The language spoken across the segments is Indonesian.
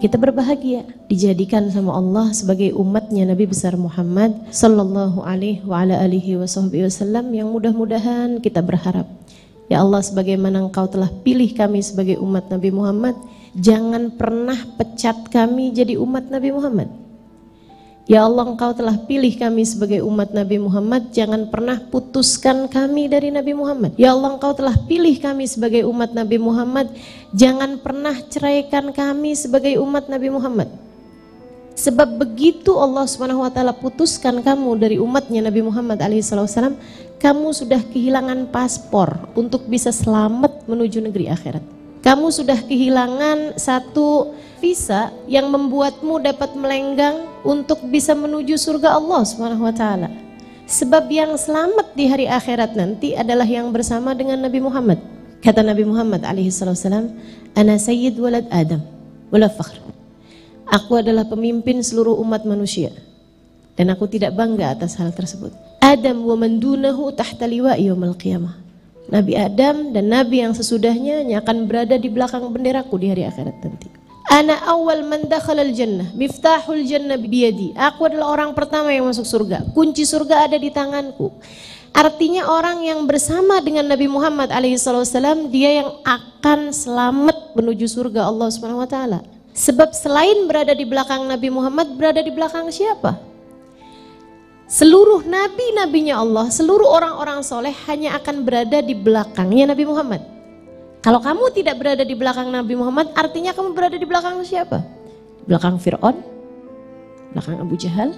kita berbahagia dijadikan sama Allah sebagai umatnya Nabi besar Muhammad sallallahu alaihi wa ala alihi wasallam yang mudah-mudahan kita berharap. Ya Allah sebagaimana Engkau telah pilih kami sebagai umat Nabi Muhammad jangan pernah pecat kami jadi umat Nabi Muhammad Ya Allah engkau telah pilih kami sebagai umat Nabi Muhammad. Jangan pernah putuskan kami dari Nabi Muhammad. Ya Allah engkau telah pilih kami sebagai umat Nabi Muhammad. Jangan pernah ceraikan kami sebagai umat Nabi Muhammad. Sebab begitu Allah SWT putuskan kamu dari umatnya Nabi Muhammad SAW Kamu sudah kehilangan paspor untuk bisa selamat menuju negeri akhirat Kamu sudah kehilangan satu visa yang membuatmu dapat melenggang untuk bisa menuju surga Allah Subhanahu wa taala. Sebab yang selamat di hari akhirat nanti adalah yang bersama dengan Nabi Muhammad. Kata Nabi Muhammad alaihi salam, "Ana sayyid walad Adam, wala fakhr." Aku adalah pemimpin seluruh umat manusia dan aku tidak bangga atas hal tersebut. Adam wa man dunahu tahta liwa'i qiyamah. Nabi Adam dan nabi yang sesudahnya akan berada di belakang benderaku di hari akhirat nanti. Ana awal man dakhalal jannah, miftahul jannah biyadi. Aku adalah orang pertama yang masuk surga. Kunci surga ada di tanganku. Artinya orang yang bersama dengan Nabi Muhammad alaihissalam dia yang akan selamat menuju surga Allah Subhanahu wa taala. Sebab selain berada di belakang Nabi Muhammad berada di belakang siapa? Seluruh nabi-nabinya Allah, seluruh orang-orang soleh hanya akan berada di belakangnya Nabi Muhammad. Kalau kamu tidak berada di belakang Nabi Muhammad, artinya kamu berada di belakang siapa? Belakang Fir'aun, belakang Abu Jahal,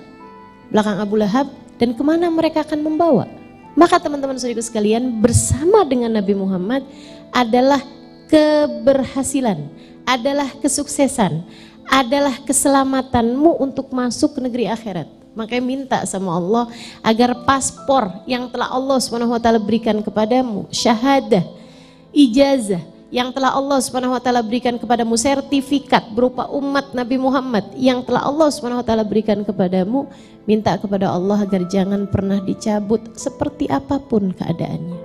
belakang Abu Lahab, dan ke mana mereka akan membawa? Maka teman-teman saudara sekalian, bersama dengan Nabi Muhammad adalah keberhasilan, adalah kesuksesan, adalah keselamatanmu untuk masuk ke negeri akhirat. Makanya minta sama Allah agar paspor yang telah Allah SWT berikan kepadamu, syahadah, ijazah yang telah Allah taala berikan kepadamu sertifikat berupa umat Nabi Muhammad yang telah Allah taala berikan kepadamu minta kepada Allah agar jangan pernah dicabut seperti apa pun keadaannya